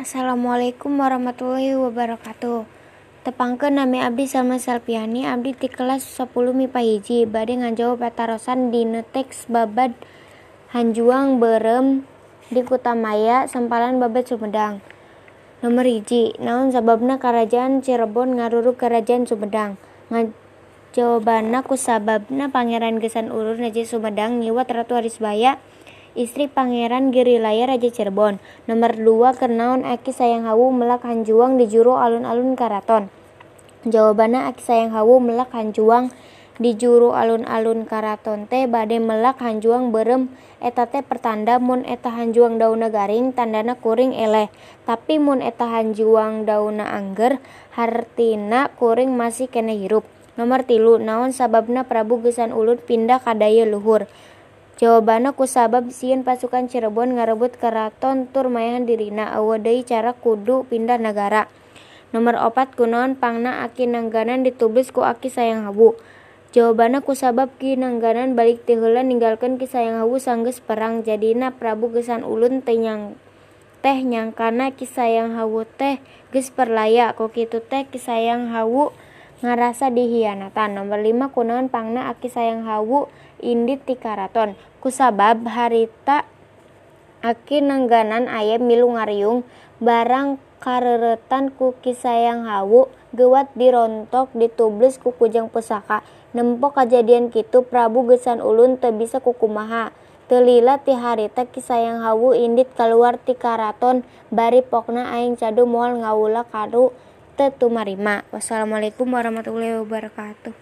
Assalamualaikum warahmatullahi wabarakatuh. Tepangkeun nami abdi Salma Salpiani abdi ti kelas 10 MIPA hiji bade ngajawab patarosan dina teks babad Hanjuang Beureum di Kutamaya Sempalan Babad Sumedang. Nomor hiji, naon sababna Karajaan Cirebon ngarurug Karajaan Sumedang? Ngajawabana kusababna Pangeran Gesan Ulun Raja Sumedang nyiwat Ratu Arisbaya istri Pangeran Girilaya Raja Cirebon. Nomor 2 kenaon Aki Sayang Hawu melak Hanjuang di juru alun-alun karaton. Jawabanna Aki Sayang Hawu melak Hanjuang di juru alun-alun karaton teh bade melak Hanjuang berem eta teh pertanda mun eta Hanjuang dauna garing tandana kuring eleh. Tapi mun eta Hanjuang dauna angger hartina kuring masih kena hirup. Nomor tilu naon sababna Prabu Gesan Ulun pindah ka daya luhur. Jawabanna kusabab sieun pasukan Cirebon ngarebut karaton tur mayahan dirina deui cara kudu pindah nagara. Nomor opat kunaon pangna Aki Nangganan ditublis ku Aki Sayang Hawu. Jawabanna kusabab Ki Nangganan balik ti heula ninggalkeun Ki Sayang Hawu sanggeus perang jadina Prabu Gesan Ulun teh nyang teh nyangkana Ki Sayang Hawu teh geus perlaya ku kitu teh Ki Sayang Hawu ngarasa dihianatan. Nomor lima kunaon pangna Aki Sayang Hawu indit ti karaton. Kusabab harita Aki Nangganan aya milu ngariung barang kareuretan ku Kisayang Hawu gewat dirontok ditublis ku kujang pusaka. Nempo kajadian kitu Prabu Gesan Ulun teu bisa kukumaha. Teu lila ti harita Kisayang Hawu indit kaluar ti karaton bari pokna aing cadu moal ngawula teu tumarima. Wassalamualaikum warahmatullahi wabarakatuh.